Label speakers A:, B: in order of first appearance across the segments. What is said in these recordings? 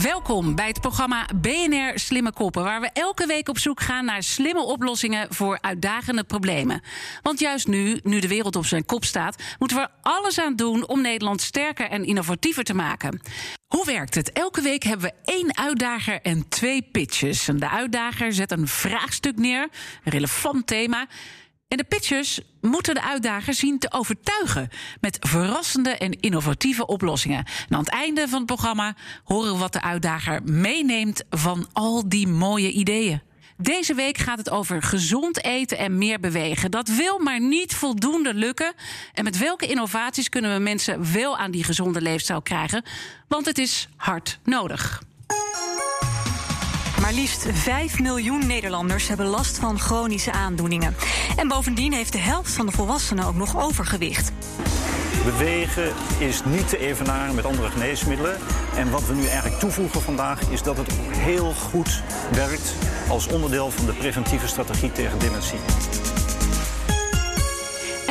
A: Welkom bij het programma BNR Slimme Koppen, waar we elke week op zoek gaan naar slimme oplossingen voor uitdagende problemen. Want juist nu, nu de wereld op zijn kop staat, moeten we alles aan doen om Nederland sterker en innovatiever te maken. Hoe werkt het? Elke week hebben we één uitdager en twee pitches. En de uitdager zet een vraagstuk neer, een relevant thema. En de pitchers moeten de uitdager zien te overtuigen met verrassende en innovatieve oplossingen. En aan het einde van het programma horen we wat de uitdager meeneemt van al die mooie ideeën. Deze week gaat het over gezond eten en meer bewegen. Dat wil maar niet voldoende lukken. En met welke innovaties kunnen we mensen wel aan die gezonde leefstijl krijgen? Want het is hard nodig.
B: Liefst 5 miljoen Nederlanders hebben last van chronische aandoeningen. En bovendien heeft de helft van de volwassenen ook nog overgewicht.
C: Bewegen is niet te evenaren met andere geneesmiddelen. En wat we nu eigenlijk toevoegen vandaag is dat het heel goed werkt als onderdeel van de preventieve strategie tegen dementie.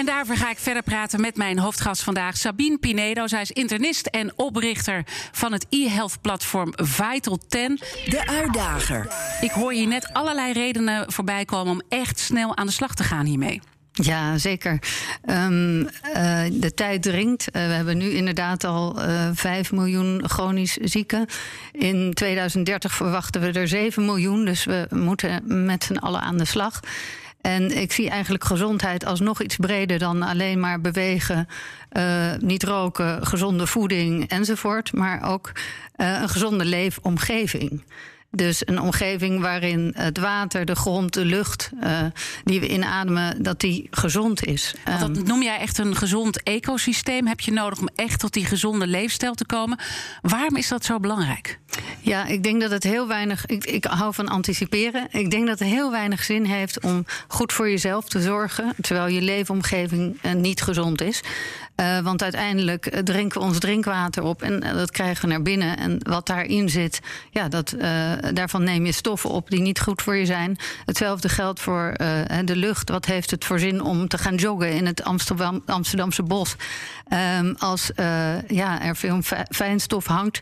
A: En daarvoor ga ik verder praten met mijn hoofdgast vandaag, Sabine Pinedo. Zij is internist en oprichter van het e-health platform Vital 10.
D: De uitdager.
A: Ik hoor hier net allerlei redenen voorbij komen om echt snel aan de slag te gaan hiermee.
E: Ja, zeker. Um, uh, de tijd dringt. Uh, we hebben nu inderdaad al uh, 5 miljoen chronisch zieken. In 2030 verwachten we er 7 miljoen. Dus we moeten met z'n allen aan de slag. En ik zie eigenlijk gezondheid als nog iets breder dan alleen maar bewegen, uh, niet roken, gezonde voeding enzovoort. Maar ook uh, een gezonde leefomgeving. Dus een omgeving waarin het water, de grond, de lucht uh, die we inademen, dat die gezond is.
A: Want dat noem jij echt een gezond ecosysteem. Heb je nodig om echt tot die gezonde leefstijl te komen? Waarom is dat zo belangrijk?
E: Ja, ik denk dat het heel weinig. Ik, ik hou van anticiperen. Ik denk dat het heel weinig zin heeft om goed voor jezelf te zorgen. terwijl je leefomgeving uh, niet gezond is. Uh, want uiteindelijk drinken we ons drinkwater op en dat krijgen we naar binnen. En wat daarin zit, ja, dat, daarvan neem je stoffen op die niet goed voor je zijn. Hetzelfde geldt voor de lucht. Wat heeft het voor zin om te gaan joggen in het Amsterdam, Amsterdamse bos? Um, als ja, er veel fijnstof hangt.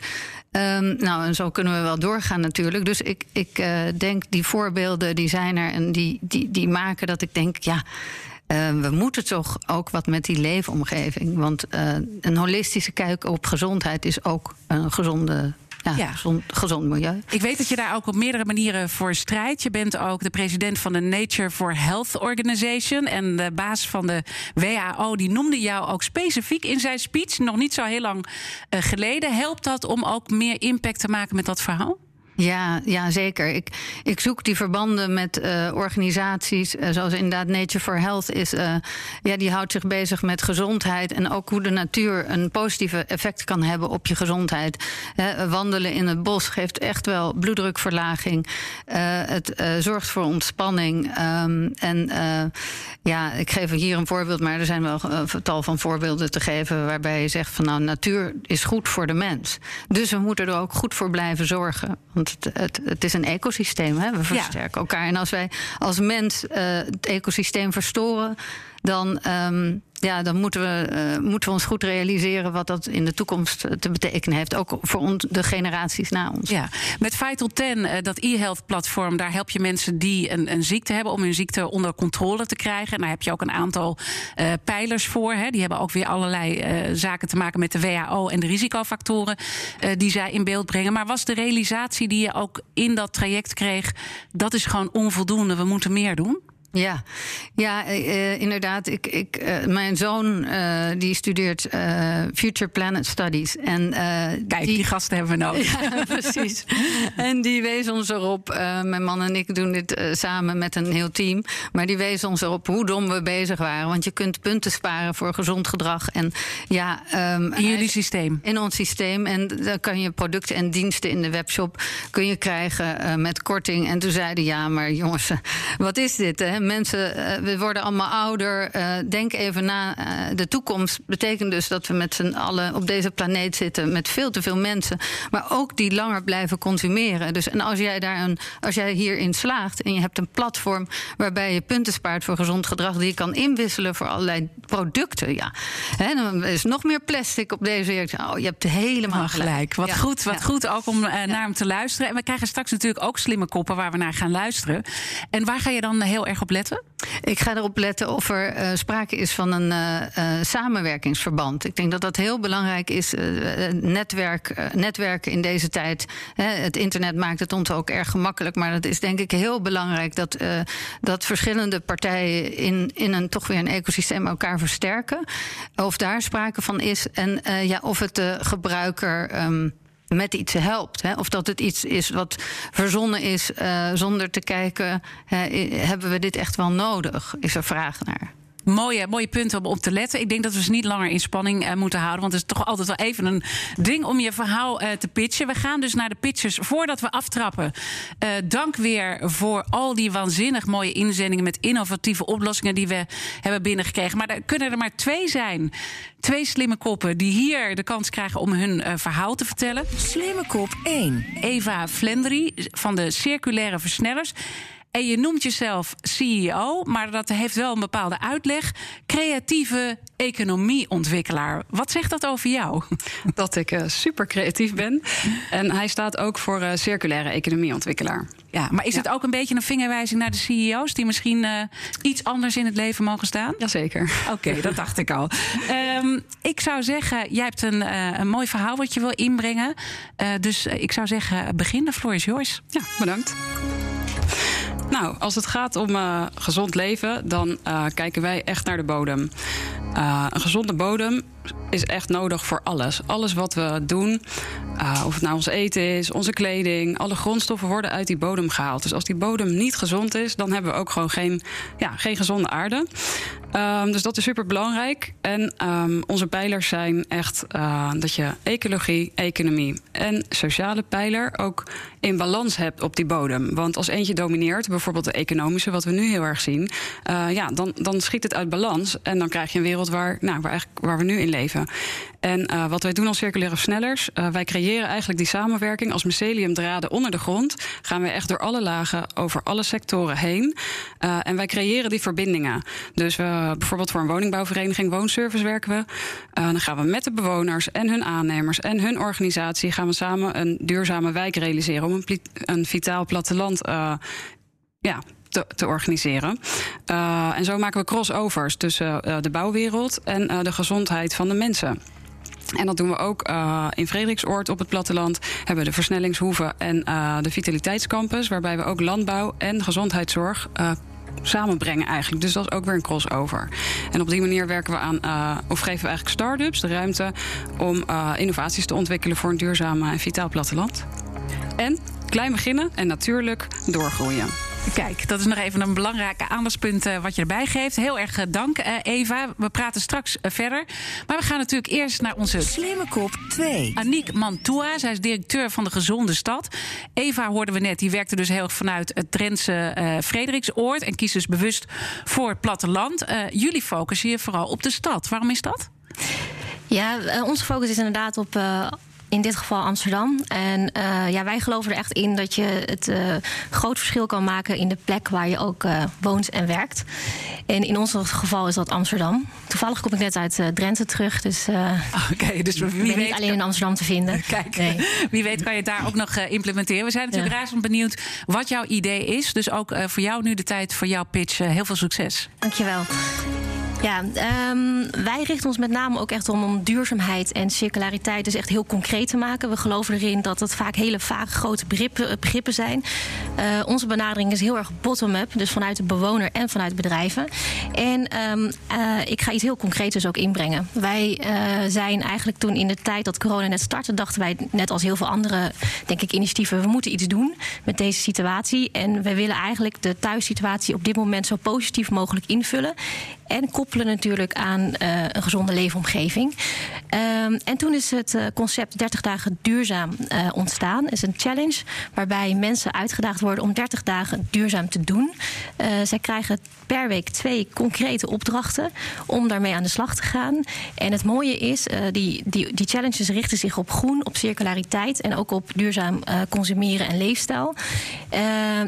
E: Um, nou, en zo kunnen we wel doorgaan natuurlijk. Dus ik, ik denk, die voorbeelden die zijn er en die, die, die maken dat ik denk, ja. Uh, we moeten toch ook wat met die leefomgeving. Want uh, een holistische kijk op gezondheid is ook een gezonde. Ja, ja. Gezond, gezond, milieu.
A: Ik weet dat je daar ook op meerdere manieren voor strijdt. Je bent ook de president van de Nature for Health Organization. En de baas van de WHO, die noemde jou ook specifiek in zijn speech, nog niet zo heel lang uh, geleden. Helpt dat om ook meer impact te maken met dat verhaal?
E: Ja, ja zeker. Ik, ik zoek die verbanden met uh, organisaties, uh, zoals inderdaad Nature for Health is. Uh, ja, die houdt zich bezig met gezondheid en ook hoe de natuur een positieve effect kan hebben op je gezondheid. wandelen in het bos geeft echt wel bloeddrukverlaging. het zorgt voor ontspanning. Um, en ja, ik geef hier een voorbeeld, maar er zijn wel een tal van voorbeelden te geven waarbij je zegt van nou, natuur is goed voor de mens. Dus we moeten er ook goed voor blijven zorgen. Want het, het, het, is een ecosysteem, hè? we versterken ja. elkaar. En als wij als mens uh, het ecosysteem verstoren, dan, um, ja, dan moeten, we, uh, moeten we ons goed realiseren wat dat in de toekomst te betekenen heeft. Ook voor ons, de generaties na ons.
A: Ja, met Vital 10, uh, dat e-health platform, daar help je mensen die een, een, ziekte hebben om hun ziekte onder controle te krijgen. En daar heb je ook een aantal pijlers voor. Hè. Die hebben ook weer allerlei zaken te maken met de WHO en de risicofactoren die zij in beeld brengen. Maar was de realisatie die je ook in dat traject kreeg, dat is gewoon onvoldoende, we moeten meer doen?
E: Ja, ja uh, inderdaad. Ik, ik, uh, mijn zoon die studeert Future Planet Studies. En,
A: Kijk, die... die... gasten hebben we nodig.
E: Ja, precies. en die wees ons erop. mijn man en ik doen dit samen met een heel team. Maar die wees ons erop hoe dom we bezig waren. Want je kunt punten sparen voor gezond gedrag. En, ja, um,
A: in jullie systeem?
E: In ons systeem. En dan kan je producten en diensten in de webshop kun je krijgen met korting. En toen zeiden ja, maar jongens, wat is dit? Hè? Hè, mensen, uh, we worden allemaal ouder. Uh, denk even na. De toekomst betekent dus dat we met z'n allen op deze planeet zitten met veel te veel mensen. Maar ook die langer blijven consumeren. Dus en als jij daar een, als jij hierin slaagt en je hebt een platform waarbij je punten spaart voor gezond gedrag, die je kan inwisselen voor allerlei producten. Ja. Hè, dan is nog meer plastic op deze. Oh, je hebt helemaal
A: oh, gelijk. Wat goed, wat goed ook om naar hem te luisteren. En we krijgen straks natuurlijk ook slimme koppen waar we naar gaan luisteren. En waar ga je dan heel erg op
E: Ik ga erop letten of er uh, sprake is van een uh, uh, samenwerkingsverband. Ik denk dat dat heel belangrijk is. netwerk, netwerken in deze tijd. Hè, het internet maakt het ons ook erg gemakkelijk. Maar het is denk ik heel belangrijk dat, dat verschillende partijen in, in een toch weer een ecosysteem elkaar versterken. Of daar sprake van is. En ja, of het de gebruiker. Um, met iets helpt. Hè? Of dat het iets is wat verzonnen is uh, zonder te kijken, hebben we dit echt wel nodig? Is er vraag naar.
A: Mooie, mooie punten om op te letten. Ik denk dat we ze niet langer in spanning uh, moeten houden. Want het is toch altijd wel even een ding om je verhaal uh, te pitchen. We gaan dus naar de pitches voordat we aftrappen. Uh, dank weer voor al die waanzinnig mooie inzendingen met innovatieve oplossingen die we hebben binnengekregen. Maar er kunnen er maar twee zijn. Twee slimme koppen die hier de kans krijgen om hun verhaal te vertellen.
D: Slimme kop 1.
A: Eva Flendery van de Circulaire Versnellers. En je noemt jezelf CEO, maar dat heeft wel een bepaalde uitleg. Creatieve economieontwikkelaar. Wat zegt dat over jou?
F: Dat ik uh, super creatief ben. En hij staat ook voor uh, circulaire economieontwikkelaar.
A: Ja, maar is ja. het ook een beetje een vingerwijzing naar de CEO's die misschien uh, iets anders in het leven mogen staan?
F: Jazeker.
A: Oké, okay, dat dacht ik al. Um, ik zou zeggen, jij hebt een, een mooi verhaal wat je wil inbrengen. dus ik zou zeggen, begin. De floor is yours.
F: Ja, bedankt. Nou, als het gaat om uh, gezond leven, dan uh, kijken wij echt naar de bodem. Uh, een gezonde bodem is echt nodig voor alles. Alles wat we doen, of het nou ons eten is, onze kleding, alle grondstoffen worden uit die bodem gehaald. Dus als die bodem niet gezond is, dan hebben we ook gewoon geen, ja, geen gezonde aarde. Um, dus dat is super belangrijk. En um, onze pijlers zijn echt uh, dat je ecologie, economie en sociale pijler ook in balans hebt op die bodem. Want als eentje domineert, bijvoorbeeld de economische, wat we nu heel erg zien, uh, ja, dan, dan schiet het uit balans. En dan krijg je een wereld waar, nou, waar, eigenlijk, waar we nu in leven. En uh, wat wij doen als circulaire versnellers, wij creëren eigenlijk die samenwerking als myceliumdraden onder de grond. Gaan we echt door alle lagen, over alle sectoren heen. En wij creëren die verbindingen. Dus we, bijvoorbeeld voor een woningbouwvereniging, woonservice werken we. dan gaan we met de bewoners en hun aannemers en hun organisatie gaan we samen een duurzame wijk realiseren om een, een vitaal platteland ja, te, te organiseren. En zo maken we crossovers tussen de bouwwereld en de gezondheid van de mensen. En dat doen we ook in Frederiksoord op het platteland. Hebben we de versnellingshoeven en de vitaliteitscampus, waarbij we ook landbouw en gezondheidszorg uh, samenbrengen eigenlijk. Dus dat is ook weer een crossover. En op die manier werken we aan, uh, of geven we eigenlijk start-ups de ruimte om uh, innovaties te ontwikkelen voor een duurzaam en vitaal platteland. En klein beginnen en natuurlijk doorgroeien.
A: Kijk, dat is nog even een belangrijke aandachtspunt uh, wat je erbij geeft. Heel erg uh, dank, uh, Eva. We praten straks verder. Maar we gaan natuurlijk eerst naar onze...
D: Slimme kop 2.
A: Aniek Mantua. Zij is directeur van de Gezonde Stad. Eva hoorden we net, die werkte dus heel erg vanuit het Drentse Frederiksoord... en kiest dus bewust voor het platteland. jullie focussen je vooral op de stad. Waarom is dat?
G: Ja, onze focus is inderdaad op in dit geval Amsterdam. En uh, ja, wij geloven er echt in dat je het uh, groot verschil kan maken in de plek waar je ook uh, woont en werkt. En in ons geval is dat Amsterdam. Toevallig kom ik net uit Drenthe terug, dus,
A: Oké, okay, dus wie
G: ben weet niet alleen in Amsterdam te vinden.
A: Kijk, nee. wie weet kan je het daar ook nog implementeren. We zijn natuurlijk ja. razend benieuwd wat jouw idee is. Dus ook voor jou nu de tijd voor jouw pitch. heel veel succes.
G: Dankjewel. Ja, um, wij richten ons met name ook echt om, duurzaamheid en circulariteit dus echt heel concreet te maken. We geloven erin dat het vaak hele vage grote begrippen, begrippen zijn. Uh, onze benadering is heel erg bottom-up, dus vanuit de bewoner en vanuit bedrijven. En um, uh, ik ga iets heel concreets dus ook inbrengen. Wij zijn eigenlijk toen in de tijd dat corona net startte, dachten wij net als heel veel andere, denk ik, initiatieven, we moeten iets doen met deze situatie. En we willen eigenlijk de thuissituatie op dit moment zo positief mogelijk invullen. En koppelen natuurlijk aan eh, een gezonde leefomgeving. Ehm, en toen is het concept 30 dagen duurzaam ontstaan. Het is een challenge waarbij mensen uitgedaagd worden om 30 dagen duurzaam te doen. zij krijgen per week twee concrete opdrachten om daarmee aan de slag te gaan. En het mooie is, die, die, die challenges richten zich op groen, op circulariteit en ook op duurzaam consumeren en leefstijl.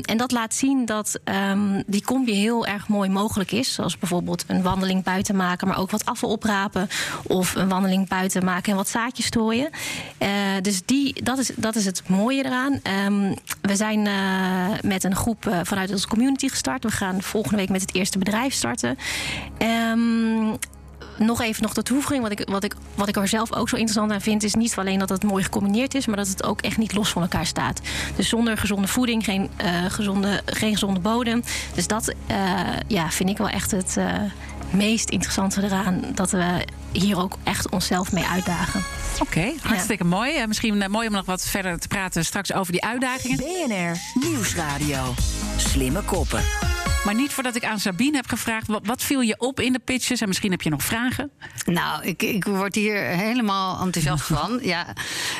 G: en dat laat zien dat um, die combi heel erg mooi mogelijk is. Zoals bijvoorbeeld een wandeling buiten maken, maar ook wat afval oprapen. Of een wandeling buiten maken en wat zaadjes strooien. Uh, dus die, dat, is, dat is het mooie eraan. Um, we zijn uh, met een groep uh, vanuit onze community gestart. We gaan volgende week met het eerste bedrijf starten. Um, nog even nog de toevoeging. Wat ik, wat, ik, wat ik er zelf ook zo interessant aan vind, is niet alleen dat het mooi gecombineerd is, maar dat het ook echt niet los van elkaar staat. Dus zonder gezonde voeding, geen, uh, gezonde, geen gezonde bodem. Dus dat uh, ja, vind ik wel echt het uh, meest interessante eraan. Dat we hier ook echt onszelf mee uitdagen.
A: Oké, okay, hartstikke ja. mooi. misschien mooi om nog wat verder te praten straks over die uitdagingen.
D: BNR Nieuwsradio. Slimme koppen.
A: Maar niet voordat ik aan Sabine heb gevraagd. Wat, wat, viel je op in de pitches? En misschien heb je nog vragen?
E: Nou, ik, ik word hier helemaal enthousiast van. Ja,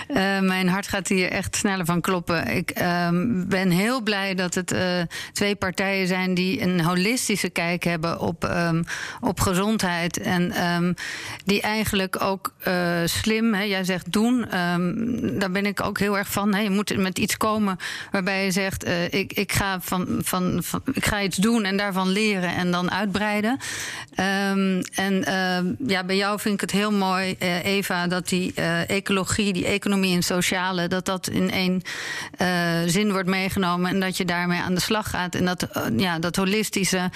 E: uh, mijn hart gaat hier echt sneller van kloppen. Ik uh, ben heel blij dat het uh, twee partijen zijn die een holistische kijk hebben op, um, op gezondheid. En um, die eigenlijk ook uh, slim, hè, jij zegt doen. Um, daar ben ik ook heel erg van. Hè. Je moet met iets komen waarbij je zegt: ik, ik, ga van, van, van, ik ga iets doen doen en daarvan leren en dan uitbreiden. Um, en uh, ja, bij jou vind ik het heel mooi, uh, Eva, dat die uh, ecologie, die economie en sociale, dat dat in één uh, zin wordt meegenomen en dat je daarmee aan de slag gaat. En dat, ja, dat holistische.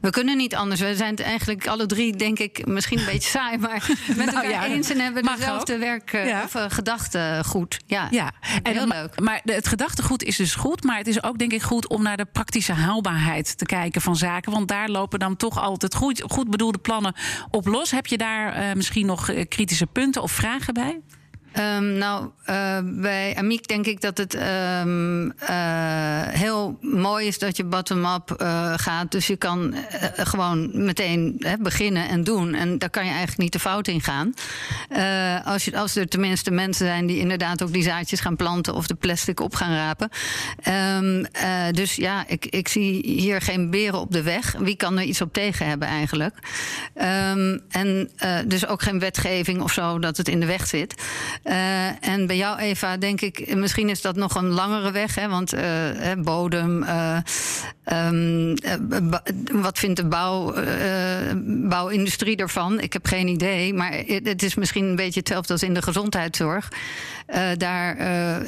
E: We kunnen niet anders. We zijn het eigenlijk alle drie, denk ik, misschien een beetje saai, maar met nou, elkaar ja, eens en hebben dezelfde werk ja. of gedachtegoed. Ja,
A: ja. En, heel leuk. Maar het gedachtegoed is dus goed, maar het is ook denk ik goed om naar de praktische haalbaarheid te kijken van zaken. Want daar lopen dan toch altijd goed, goed bedoelde plannen op los. Heb je daar uh, misschien nog uh, kritische punten of vragen bij?
E: Um, nou, uh, bij Amiek denk ik dat het um, uh, heel mooi is dat je bottom-up uh, gaat. Dus je kan gewoon meteen beginnen en doen. En daar kan je eigenlijk niet de fout in gaan. als, je, als er tenminste mensen zijn die inderdaad ook die zaadjes gaan planten of de plastic op gaan rapen. Um, dus ja, ik, ik zie hier geen beren op de weg. Wie kan er iets op tegen hebben eigenlijk? en dus ook geen wetgeving of zo dat het in de weg zit. Uh, en bij jou, Eva, denk ik, misschien is dat nog een langere weg. Hè, want uh, bodem. Uh, um, wat vindt de bouw, bouwindustrie ervan? Ik heb geen idee. Maar het is misschien een beetje hetzelfde als in de gezondheidszorg. daar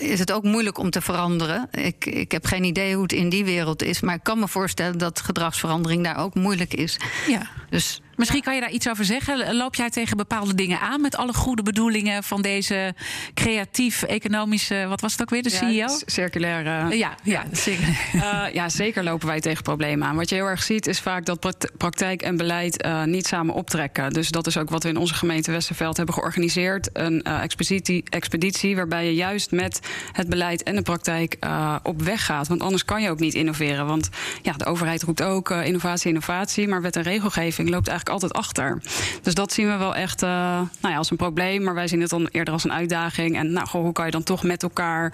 E: is het ook moeilijk om te veranderen. Ik, ik heb geen idee hoe het in die wereld is. Maar ik kan me voorstellen dat gedragsverandering daar ook moeilijk is.
A: Ja. Dus Misschien kan je daar iets over zeggen. Loop jij tegen bepaalde dingen aan met alle goede bedoelingen van deze creatief-economische, wat was het ook weer, de CEO?
F: Ja, circulaire.
A: Ja, ja, zeker.
F: Uh, ja, zeker wij tegen problemen aan. Wat je heel erg ziet is vaak dat praktijk en beleid uh, niet samen optrekken. Dus dat is ook wat we in onze gemeente Westerveld hebben georganiseerd. Een expeditie, expeditie waarbij je juist met het beleid en de praktijk op weg gaat. Want anders kan je ook niet innoveren. Want ja, de overheid roept ook innovatie, innovatie. Maar wet en regelgeving loopt eigenlijk altijd achter. Dus dat zien we wel echt nou ja, als een probleem. Maar wij zien het dan eerder als een uitdaging. En nou, hoe kan je dan toch met elkaar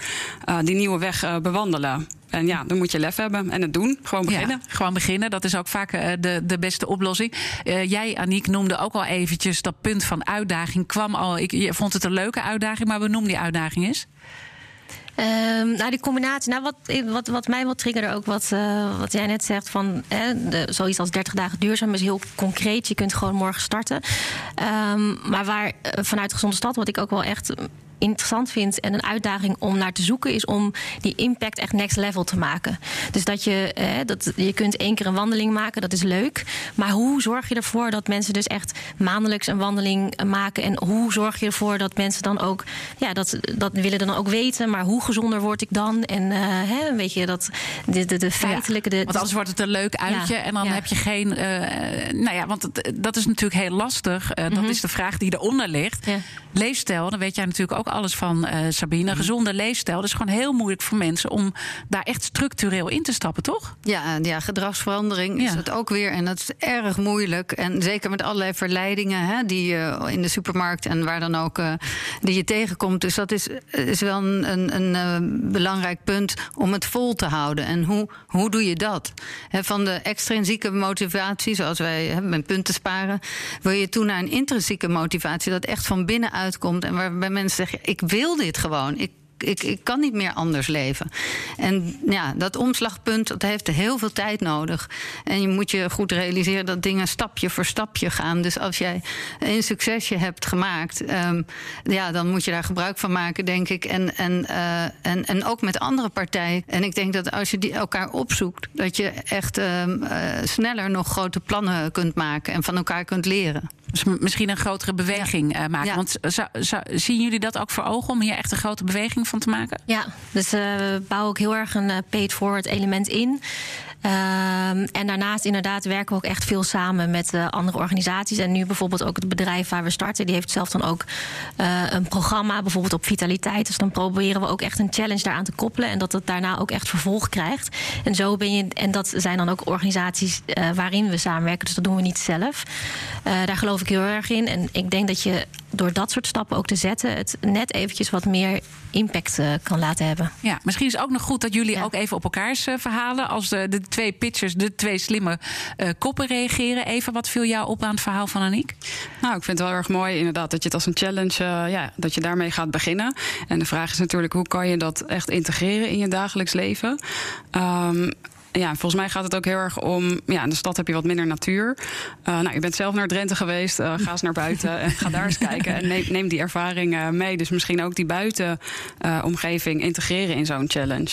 F: die nieuwe weg bewandelen? En ja, dan moet je lef hebben en het doen. Gewoon beginnen.
A: Ja, gewoon beginnen. Dat is ook vaak de, de beste oplossing. Uh, jij, Aniek, noemde ook al eventjes dat punt van uitdaging. Kwam al, ik je vond het een leuke uitdaging, maar we noemen die uitdaging eens.
G: Um, nou, die combinatie. Nou, wat, wat, wat mij wel triggerde ook, wat, uh, wat jij net zegt, van de, zoiets als 30 dagen duurzaam is heel concreet. Je kunt gewoon morgen starten. Um, maar waar vanuit Gezonde Stad, wat ik ook wel echt interessant vind en een uitdaging om naar te zoeken, is om die impact echt next level te maken. Dus dat je, eh, dat, je kunt één keer een wandeling maken, dat is leuk. Maar hoe zorg je ervoor dat mensen dus echt maandelijks een wandeling maken? En hoe zorg je ervoor dat mensen dan ook, ja, dat, dat willen dan ook weten, maar hoe gezonder word ik dan? En uh, hè, weet je, dat de, de, de feitelijke.
A: Ja, want anders wordt het een leuk uitje ja, en dan ja. heb je geen. Uh, nou ja, want dat is natuurlijk heel lastig. Uh, mm -hmm. Dat is de vraag die eronder ligt. Leefstijl, dan weet jij natuurlijk ook alles van, uh, Sabine. Gezonde leefstijl. Dat is gewoon heel moeilijk voor mensen om daar echt structureel in te stappen, toch?
E: Ja, ja gedragsverandering is het ook weer. En dat is erg moeilijk. En zeker met allerlei verleidingen hè, die je in de supermarkt en waar dan ook uh, die je tegenkomt. Dus dat is, is wel een, een, een belangrijk punt om het vol te houden. En hoe, hoe doe je dat? van de extrinsieke motivatie, zoals wij met punten sparen, wil je toe naar een intrinsieke motivatie dat echt van binnenuit komt en waarbij mensen zeggen: ik wil dit gewoon. Ik ik, ik kan niet meer anders leven. En ja, dat omslagpunt dat heeft heel veel tijd nodig. En je moet je goed realiseren dat dingen stapje voor stapje gaan. Dus als jij een succesje hebt gemaakt, um, ja, dan moet je daar gebruik van maken, denk ik. En, en, uh, en, en ook met andere partijen. En ik denk dat als je die elkaar opzoekt, dat je echt um, uh, sneller nog grote plannen kunt maken en van elkaar kunt leren.
A: Dus misschien een grotere beweging uh, maken. Ja. Want zien jullie dat ook voor ogen om hier echt een grote beweging van te maken?
G: Ja, dus uh, we bouwen ook heel erg een uh, paid forward element in. Um, en daarnaast inderdaad werken we ook echt veel samen met uh, andere organisaties. En nu bijvoorbeeld ook het bedrijf waar we starten, die heeft zelf dan ook uh, een programma, bijvoorbeeld op vitaliteit. Dus dan proberen we ook echt een challenge daaraan te koppelen en dat het daarna ook echt vervolg krijgt. En zo ben je, en dat zijn dan ook organisaties uh, waarin we samenwerken. Dus dat doen we niet zelf. daar geloof ik heel erg in. En ik denk dat je door dat soort stappen ook te zetten, het net eventjes wat meer impact uh, kan laten hebben.
A: Ja, misschien is het ook nog goed dat jullie ja. ook even op elkaars uh, verhalen, als de, de, twee pitchers, de twee slimme uh, koppen reageren. Even, wat viel jou op aan het verhaal van Aniek?
F: Nou, ik vind het wel erg mooi inderdaad dat je het als een challenge, ja, dat je daarmee gaat beginnen. En de vraag is natuurlijk, hoe kan je dat echt integreren in je dagelijks leven? Um, ja, volgens mij gaat het ook heel erg om. Ja, in de stad heb je wat minder natuur. Uh, nou, je bent zelf naar Drenthe geweest. Uh, ga eens naar buiten en ga daar eens kijken. En neem, neem die ervaring uh, mee. Dus misschien ook die buitenomgeving integreren in zo'n challenge.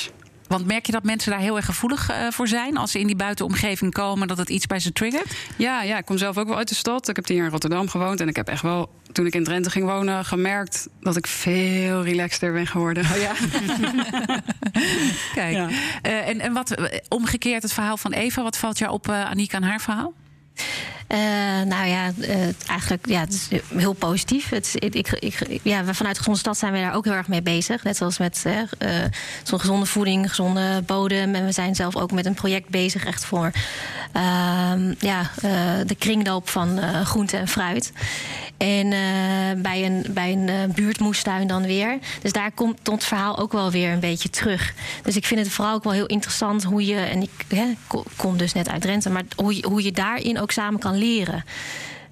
A: Want merk je dat mensen daar heel erg gevoelig voor zijn als ze in die buitenomgeving komen, dat het iets bij ze triggert?
F: Ja, ja, ik kom zelf ook wel uit de stad. Ik heb tien jaar in Rotterdam gewoond en ik heb echt wel, toen ik in Drenthe ging wonen, gemerkt dat ik veel relaxter ben geworden.
A: Oh ja. Kijk. Ja. Uh, en, en wat omgekeerd het verhaal van Eva, wat valt jou op, uh, Aniek, aan haar verhaal?
G: Uh, nou ja, uh, eigenlijk ja, het is heel positief. Het is, ik, ik, ja, vanuit Gezonde Stad zijn we daar ook heel erg mee bezig. Net zoals met uh, zo'n gezonde voeding, gezonde bodem. En we zijn zelf ook met een project bezig echt voor ja, de kringloop van groente en fruit. En bij een, bij een buurtmoestuin dan weer. Dus daar komt het verhaal ook wel weer een beetje terug. Dus ik vind het vooral ook wel heel interessant hoe je... en ik hè, kom dus net uit Drenthe... maar hoe je, hoe je daarin ook samen kan leren.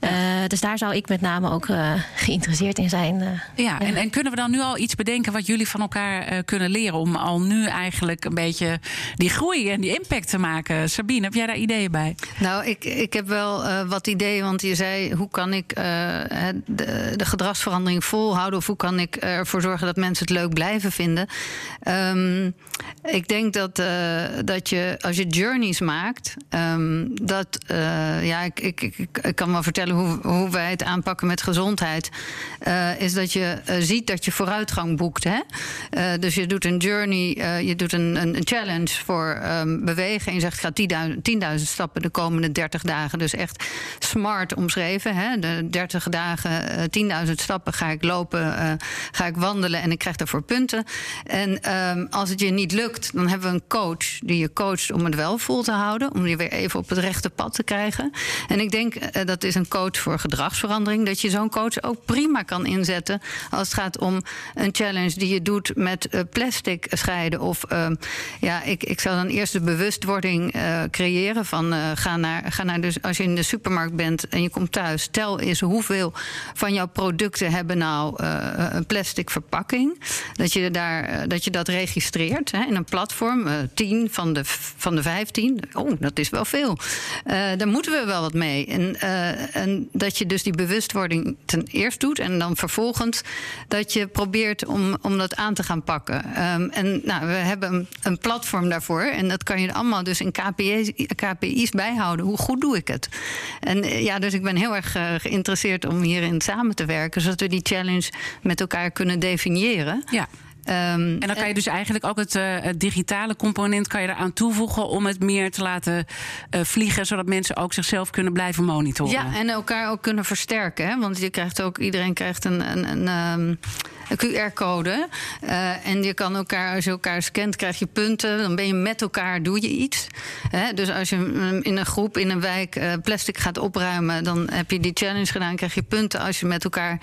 G: Uh, dus daar zou ik met name ook uh, geïnteresseerd in zijn. Uh,
A: ja, ja. En, en, kunnen we dan nu al iets bedenken wat jullie van elkaar kunnen leren om al nu eigenlijk een beetje die groei en die impact te maken? Sabine, heb jij daar ideeën bij?
E: Nou, ik, ik heb wel wat ideeën, want je zei hoe kan ik de, de, gedragsverandering volhouden of hoe kan ik ervoor zorgen dat mensen het leuk blijven vinden? Um, ik denk dat, dat je als je journeys maakt, um, dat ja, ik, ik, ik, ik kan wel vertellen hoe, hoe wij het aanpakken met gezondheid, uh, is dat je uh, ziet dat je vooruitgang boekt. Hè? Uh, dus je doet een journey, je doet een, een, challenge voor um, bewegen. En je zegt, ga 10.000 stappen de komende 30 dagen. Dus echt smart omschreven. Hè? De 30 dagen, 10.000 stappen ga ik lopen, ga ik wandelen en ik krijg daarvoor punten. En um, als het je niet lukt, dan hebben we een coach die je coacht om het wel vol te houden. Om je weer even op het rechte pad te krijgen. En ik denk, dat is een coach voor gedragsverandering. Dat je zo'n coach ook prima kan inzetten als het gaat om een challenge die je doet met uh, plastic scheiden. Of uh, ja, ik, ik zou dan eerst de bewustwording uh, creëren van ga naar, ga naar dus als je in de supermarkt bent en je komt thuis, tel eens hoeveel van jouw producten hebben nou een plastic verpakking. Dat je, daar, dat, je dat registreert hè, in een platform. 10 van de, van de 15. Oh, dat is wel veel. daar moeten we wel wat mee. En en dat je dus die bewustwording ten eerste doet en dan vervolgens dat je probeert om, om dat aan te gaan pakken. Um, en nou, we hebben een, platform daarvoor en dat kan je allemaal dus in KPI's, KPI's bijhouden. Hoe goed doe ik het? En ja, dus ik ben heel erg uh, geïnteresseerd om hierin samen te werken, zodat we die challenge met elkaar kunnen definiëren.
A: Ja. Um, en dan kan je dus eigenlijk ook het, uh, het, digitale component kan je eraan toevoegen om het meer te laten uh, vliegen, zodat mensen ook zichzelf kunnen blijven monitoren.
E: Ja, en elkaar ook kunnen versterken. Hè? Want je krijgt ook, iedereen krijgt een, een, een, um, QR-code. Uh, en je kan elkaar, als je elkaar scant, krijg je punten. Dan ben je met elkaar, doe je iets. Hè? Dus als je in een groep in een wijk uh, plastic gaat opruimen, dan heb je die challenge gedaan, krijg je punten als je met elkaar,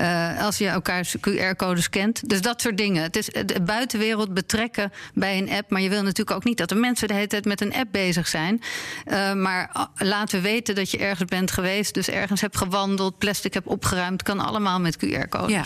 E: uh, als je elkaar QR-code scant. Dus dat soort dingen. Het is de buitenwereld betrekken bij een app. Maar je wil natuurlijk ook niet dat de mensen de hele tijd met een app bezig zijn. maar laten we weten dat je ergens bent geweest, dus ergens hebt gewandeld, plastic hebt opgeruimd, kan allemaal met QR-codes. Ja.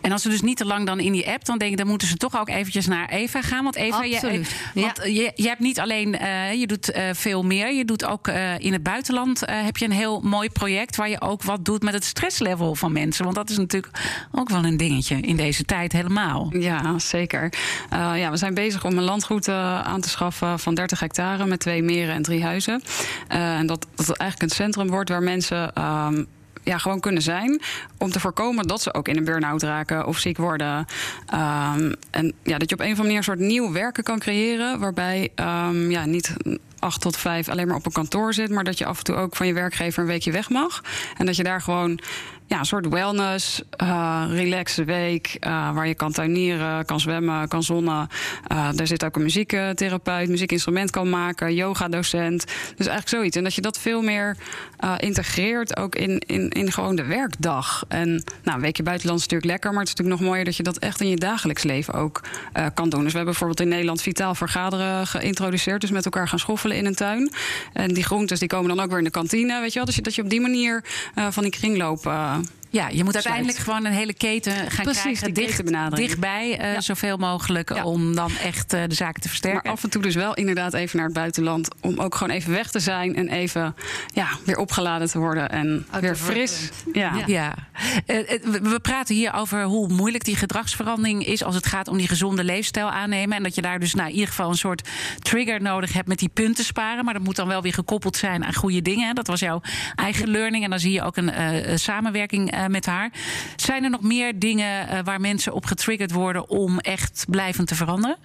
A: En als ze dus niet te lang dan in die app, dan denk ik, dan moeten ze toch ook eventjes naar Eva gaan. Want Eva, je, want je, je hebt niet alleen, uh, je doet uh, veel meer. Je doet ook uh, in het buitenland heb je een heel mooi project waar je ook wat doet met het stresslevel van mensen. Want dat is natuurlijk ook wel een dingetje in deze tijd helemaal.
F: Ja, zeker. ja, we zijn bezig om een landgoed aan te schaffen van 30 hectare met twee meren en drie huizen. en dat, dat het eigenlijk een centrum wordt waar mensen. Um, ja, gewoon kunnen zijn. Om te voorkomen dat ze ook in een burn-out raken of ziek worden. Um, en ja, dat je op een of andere manier een soort nieuw werken kan creëren. Waarbij um, ja, niet acht tot vijf alleen maar op een kantoor zit. Maar dat je af en toe ook van je werkgever een weekje weg mag. En dat je daar gewoon ja, een soort wellness, uh, relaxe week. Uh, waar je kan tuinieren, kan zwemmen, kan zonnen. Uh, daar zit ook een muziektherapeut, muziekinstrument kan maken, yoga-docent. Dus eigenlijk zoiets. En dat je dat veel meer integreert ook in, in, in gewoon de werkdag. En nou, een weekje buitenland is natuurlijk lekker, maar het is natuurlijk nog mooier dat je dat echt in je dagelijks leven ook kan doen. Dus we hebben bijvoorbeeld in Nederland vitaal vergaderen geïntroduceerd. Dus met elkaar gaan schoffelen in een tuin. En die groentes die komen dan ook weer in de kantine. Weet je wel? Dus dat je op die manier van die kringloop
A: ja, je moet uiteindelijk gewoon een hele keten gaan Precies, krijgen. Dicht, dichtbij, uh, zoveel mogelijk. Om dan echt uh, de zaken te versterken.
F: Maar af en toe dus wel inderdaad even naar het buitenland. Om ook gewoon even weg te zijn. En even ja, weer opgeladen te worden. En weer fris.
A: Ja. ja. Uh, we praten hier over hoe moeilijk die gedragsverandering is. Als het gaat om die gezonde leefstijl aannemen. En dat je daar dus nou, in ieder geval een soort trigger nodig hebt met die punten sparen. Maar dat moet dan wel weer gekoppeld zijn aan goede dingen. Dat was jouw eigen learning. En dan zie je ook een samenwerking uh, met haar. Zijn er nog meer dingen uh, waar mensen op getriggerd worden om echt blijvend te veranderen?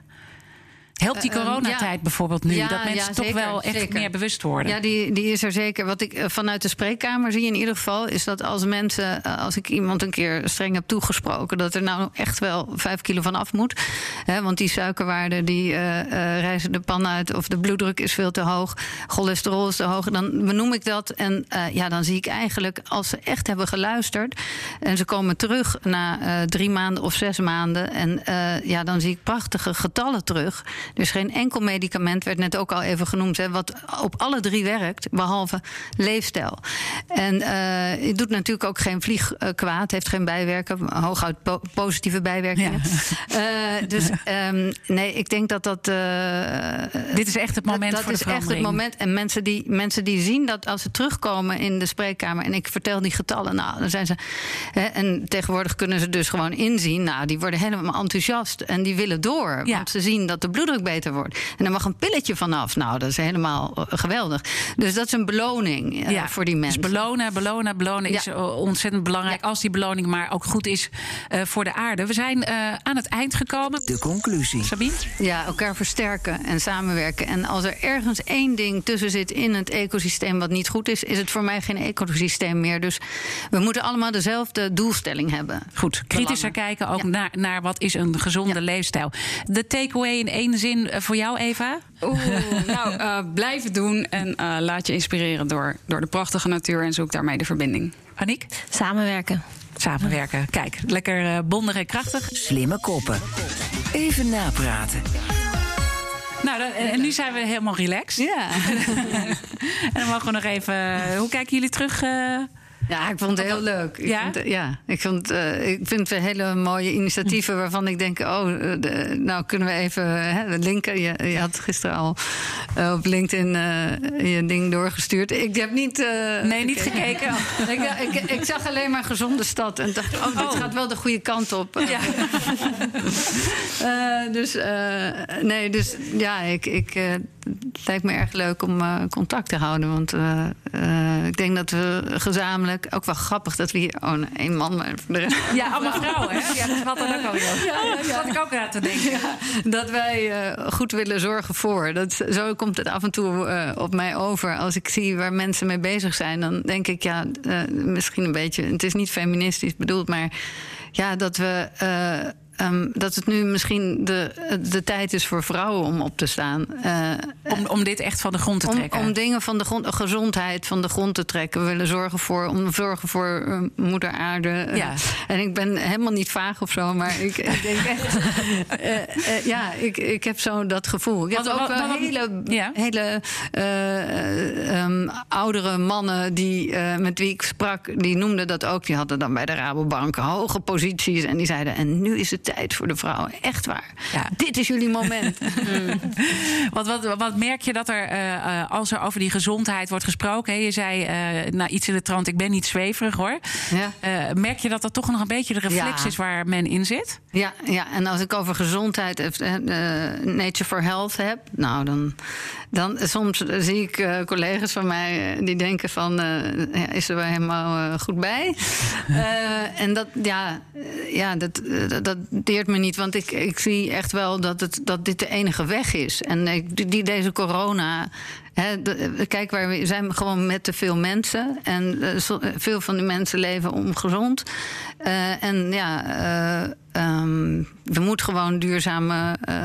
A: Helpt die eh, ehm, coronatijd bijvoorbeeld nu? dat mensen toch wel echt meer bewust worden?
E: Ja, die, die is er zeker. Wat ik vanuit de spreekkamer zie in ieder geval... is dat als mensen, als ik iemand een keer streng heb toegesproken... dat er nou echt wel vijf kilo van af moet. Hè, want die suikerwaarden die uh, uh, reizen de pan uit... of de bloeddruk is veel te hoog, cholesterol is te hoog... dan benoem ik dat. En ja, dan zie ik eigenlijk, als ze echt hebben geluisterd... en ze komen terug na drie maanden of zes maanden... en ja, dan zie ik prachtige getallen terug... Dus geen enkel medicament, werd net ook al even genoemd, hè, wat op alle drie werkt, behalve leefstijl. En uh, het doet natuurlijk ook geen vlieg uh, kwaad, heeft geen bijwerken, hooguit po positieve bijwerkingen. Ja. Uh, dus um, nee, ik denk dat dat.
A: Dit is echt het moment
E: dat,
A: voor Dat is echt
E: het moment. En mensen die, mensen die zien dat als ze terugkomen in de spreekkamer en ik vertel die getallen, nou, dan zijn ze. Hè, en tegenwoordig kunnen ze dus gewoon inzien. Nou, die worden helemaal enthousiast en die willen door. Ja. Want ze zien dat de bloeddruk beter wordt. En er mag een pilletje vanaf. Nou, dat is helemaal eh, geweldig. Dus dat is een beloning uh, ja, voor die mensen.
A: Dus belonen, belonen, belonen ja. is eh, ontzettend belangrijk. Als die beloning maar ook goed is uh, voor de aarde. We zijn uh, aan het eind gekomen.
D: De conclusie.
A: Sabine?
E: Ja, elkaar versterken en samenwerken. En als er ergens één ding tussen zit in het ecosysteem wat niet goed is, is het voor mij geen ecosysteem meer. Dus we moeten allemaal dezelfde doelstelling hebben.
A: Goed, kritischer kijken ook ja. naar, naar wat is een gezonde leefstijl. De takeaway in één zin zin voor jou, Eva?
F: Oeh, nou, uh, blijf het doen en uh, laat je inspireren door, door de prachtige natuur en zoek daarmee de verbinding.
A: Aniek?
G: Samenwerken.
A: Samenwerken. Kijk, lekker uh, bondig en krachtig.
D: Slimme koppen. Even napraten.
A: Nou, dan, en nu zijn we helemaal relaxed.
E: Ja.
A: en dan mogen we nog even. Hoe kijken jullie terug?
E: Ja, ik vond het heel leuk. Ik
A: ja?
E: Vind, ja, ik, vond, uh, ik vind het hele mooie initiatieven waarvan ik denk: oh, de, nou kunnen we even hè, linken. Je, je, had gisteren al uh, op LinkedIn uh, je ding doorgestuurd. Ik heb niet.
A: nee, niet gekeken.
E: ik, ik, ik, zag alleen maar gezonde stad en dacht: oh, dit oh. gaat wel de goede kant op. Ja. dus nee, dus ja, ik. ik het lijkt me erg leuk om uh, contact te houden. Want uh, uh, ik denk dat we gezamenlijk... Ook wel grappig dat we hier... Oh, één man, maar.
A: Ja, allemaal vrouwen, hè? Ja, dat valt dan ook alweer ja, ja. Dat zat ik ook aan te denken. Ja,
E: dat wij goed willen zorgen voor. Dat, zo komt het af en toe op mij over. Als ik zie waar mensen mee bezig zijn... dan denk ik, ja, misschien een beetje... Het is niet feministisch bedoeld, maar ja, dat we. Eh, ehm, dat het nu misschien de, de tijd is voor vrouwen om op te staan. Eh,
A: Om, om dit echt van de grond te
E: om,
A: trekken.
E: om dingen van de grond, gezondheid van de grond te trekken. We willen zorgen voor, om zorgen voor eh, moeder aarde. Eh,
A: Ja.
E: En ik ben helemaal niet vaag of zo, maar ik, ik denk echt. eh, eh, ja, ik, ik heb zo dat gevoel. Ik heb ook wel hele,
A: ja?
E: hele eh, ehm, oudere mannen die, eh, met wie ik sprak, die noemden dat ook. Die hadden dan bij de Rabobank hoge posities. En die zeiden: En nu is het tijd voor de vrouwen. Echt waar.
A: Ja.
E: Dit is jullie moment.
A: Wat, wat, wat merk je dat er, eh, eh, als er over die gezondheid wordt gesproken... Hè, je zei nou, iets in de trant, ik ben niet zweverig hoor.
E: ja.
A: Merk je dat dat toch nog een beetje de reflex
E: Ja.
A: is waar men in zit?
E: Ja, ja, en als ik over gezondheid, Nature for Health heb, nou dan, dan soms zie ik collega's van mij die denken van, is er wel helemaal goed bij? En dat, ja, ja dat, dat, dat deert me niet, want ik, ik zie echt wel dat, het, dat dit de enige weg is. En ik, die, deze corona. De- kijk, waar we zijn gewoon met te veel mensen. En eh, zo- veel van die mensen leven ongezond. Eh, en ja, eh, ehm, we moeten gewoon duurzame, eh,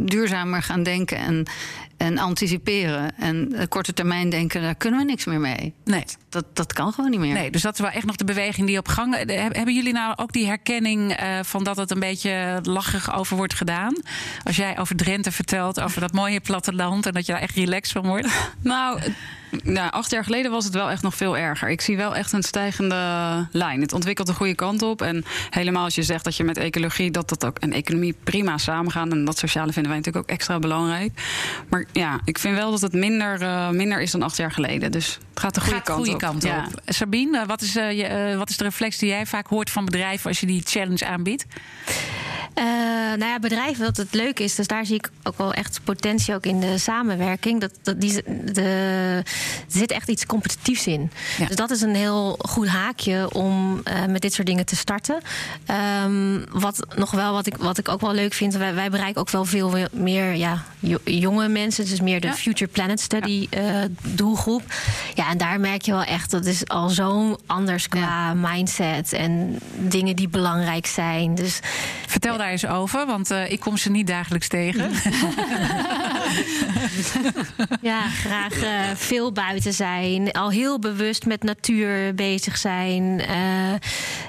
E: duurzamer gaan denken en, en anticiperen. En eh, korte termijn denken, daar kunnen we niks meer mee.
A: Nee.
E: Dat, dat kan gewoon niet meer.
A: Nee, dus dat is wel echt nog de beweging die op gang... Eh, heb- Hebben jullie nou ook die herkenning eh, van dat het een beetje lachig over wordt gedaan? Als jij over Drenthe vertelt, over dat mooie platteland... en dat je daar echt relaxed van wordt?
F: Nou, nou, acht jaar geleden was het wel echt nog veel erger. Ik zie wel echt een stijgende lijn. Het ontwikkelt de goede kant op. En helemaal als je zegt dat je met ecologie dat dat ook en economie prima samengaan. En dat sociale vinden wij natuurlijk ook extra belangrijk. Maar ja, ik vind wel dat het minder, eh, minder is dan acht jaar geleden. Dus het gaat de goede
A: Gaat de
F: kant
A: goede
F: op.
A: kant
F: Ja.
A: op. Sabine, wat is, eh, je, eh, wat is de reflex die jij vaak hoort van bedrijven... als je die challenge aanbiedt?
G: Eh, nou ja, bedrijven, dat het leuk is. Dus daar zie ik ook wel echt potentie ook in de samenwerking. Dat, dat die, de, zit echt iets competitiefs in.
A: Ja.
G: Dus dat is een heel goed haakje om eh, met dit soort dingen te starten. Ehm, wat nog wel, wat ik, wat ik ook wel leuk vind, wij, wij bereiken ook wel veel meer ja, jo- jonge mensen. Dus meer de
A: Ja.
G: Future Planet Study eh, doelgroep. Ja, en daar merk je wel echt, dat is al zo anders qua mindset en dingen die belangrijk zijn. Dus
A: Vertel daar eens over, want eh, ik kom ze niet dagelijks tegen.
G: Ja, graag eh, veel buiten zijn. Al heel bewust met natuur bezig zijn. eh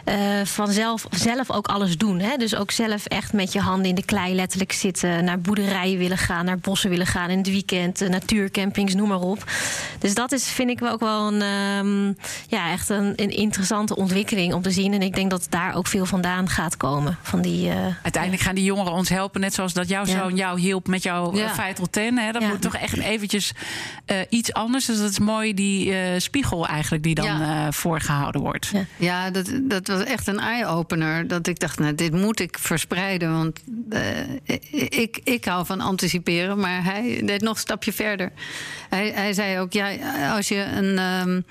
G: eh, vanzelf zelf ook alles doen. Hè? Dus ook zelf echt met je handen in de klei letterlijk zitten. Naar boerderijen willen gaan, naar bossen willen gaan in het weekend. natuurcampings, noem maar op. Dus dat is, vind ik wel ook wel een, ehm, ja, echt een, een interessante ontwikkeling om te zien. En ik denk dat daar ook veel vandaan gaat komen. Van die,
A: Uiteindelijk gaan die jongeren ons helpen, net zoals dat jouw
G: Ja.
A: zoon jou hielp met jouw
E: Ja.
A: ja. Vital 10. Hè? Dat
G: Ja.
A: moet toch echt eventjes eh, iets anders. Dus dat is mooi, die eh, spiegel eigenlijk die dan
E: Ja.
A: eh, voorgehouden wordt.
G: Ja.
E: Ja, dat, dat was echt een eye-opener. Dat ik dacht, nou, dit moet ik verspreiden. Want ik, ik hou van anticiperen, maar hij deed nog een stapje verder. Hij, hij zei ook, ja, als je een, ehm,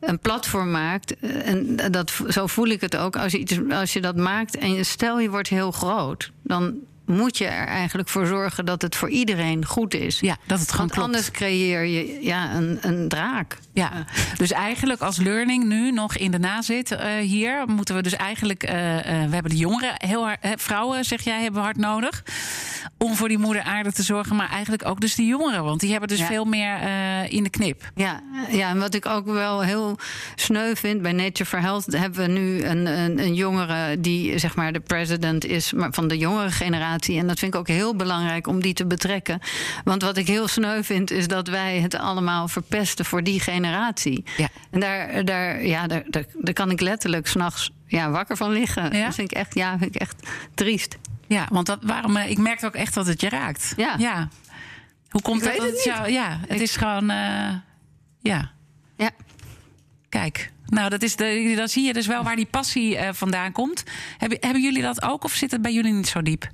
E: een platform maakt... en dat, zo voel ik het ook, als je, iets, als je dat maakt... en stel je wordt heel groot, dan moet je er eigenlijk voor zorgen... dat het voor iedereen goed is.
A: Ja, dat het gewoon
E: Want
A: klopt.
E: anders creëer je ja, een, een draak.
A: Ja, dus eigenlijk als learning nu nog in de nazit eh, hier, moeten we dus eigenlijk, eh, eh, we hebben de jongeren, heel hard, vrouwen zeg jij, hebben we hard nodig om voor die moeder aarde te zorgen, maar eigenlijk ook dus de jongeren, want die hebben dus
E: Ja.
A: veel meer eh, in de knip.
E: Ja, ja, en wat ik ook wel heel sneu vind bij Nature for Health, hebben we nu een, een, een jongere die zeg maar de president is maar van de jongere generatie. En dat vind ik ook heel belangrijk om die te betrekken. Want wat ik heel sneu vind, is dat wij het allemaal verpesten voor die generatie.
A: Ja.
E: En daar, daar, ja, daar, daar, daar kan ik letterlijk s'nachts ja, wakker van liggen.
A: Ja?
E: Dat vind ik echt, ja, vind ik echt triest.
A: Ja, want dat, waarom, eh, ik merk ook echt dat het je raakt.
E: Ja.
A: ja. Hoe komt
E: Ik
A: dat?
E: weet
A: dat
E: het
A: jou- ja, het
E: Ik-
A: is gewoon, eh, ja.
E: Ja.
A: Kijk, nou, dat is de, dan zie je dus wel waar die passie eh, vandaan komt. Hebben, hebben jullie dat ook of zit het bij jullie niet zo diep?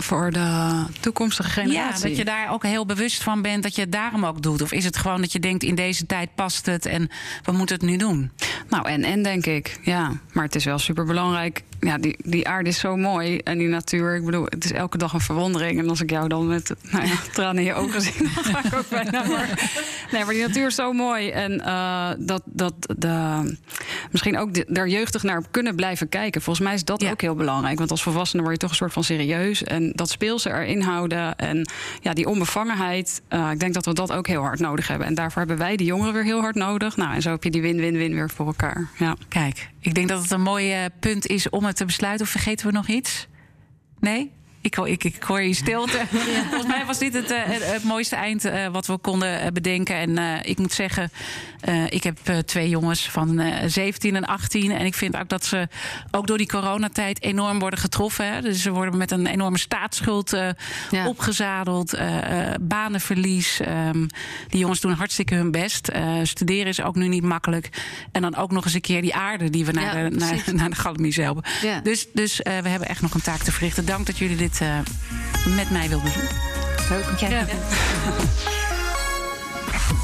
F: Voor de toekomstige generatie.
A: Ja, dat je daar ook heel bewust van bent dat je het daarom ook doet. Of is het gewoon dat je denkt in deze tijd past het en we moeten het nu doen?
F: Nou, en en denk ik, ja. Maar het is wel super belangrijk. Ja, die, die aarde is zo mooi. En die natuur, ik bedoel, het is elke dag een verwondering. En als ik jou dan met nou ja, tranen in je ogen zie, dan ga ik ook bijna. Maar, nee, maar die natuur is zo mooi. En uh, dat, dat de, misschien ook de, daar jeugdig naar kunnen blijven kijken. Volgens mij is dat ook heel belangrijk. Want als volwassene word je toch een soort van serieus. En dat speelse erin houden. En ja, die onbevangenheid. Uh, ik denk dat we dat ook heel hard nodig hebben. En daarvoor hebben wij de jongeren weer heel hard nodig. Nou, en zo heb je die win-win-win weer voor elkaar. Ja.
A: Kijk, ik denk dat het een mooi uh, punt is om het te besluiten. Of vergeten we nog iets? Nee? Ik, ik, ik hoor je stilte. Ja. Volgens mij was dit het, het mooiste eind uh, wat we konden uh, bedenken. En ik moet zeggen, ik heb twee jongens van 17 en 18. En ik vind ook dat ze ook door die coronatijd enorm worden getroffen. Hè. Dus ze worden met een enorme staatsschuld ja. opgezadeld. banenverlies. Um, die jongens doen hartstikke hun best. studeren is ook nu niet makkelijk. En dan ook nog eens een keer die aarde die we naar, ja, de, naar, naar de Galamise helpen. Dus, dus we hebben echt nog een taak te verrichten. Dank dat jullie dit uh, met mij wilde doen.
E: Leuk. Ja. ja.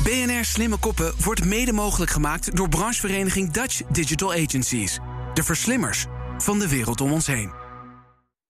H: BNR Slimme Koppen wordt mede mogelijk gemaakt door branchevereniging Dutch Digital Agencies. De verslimmers van de wereld om ons heen.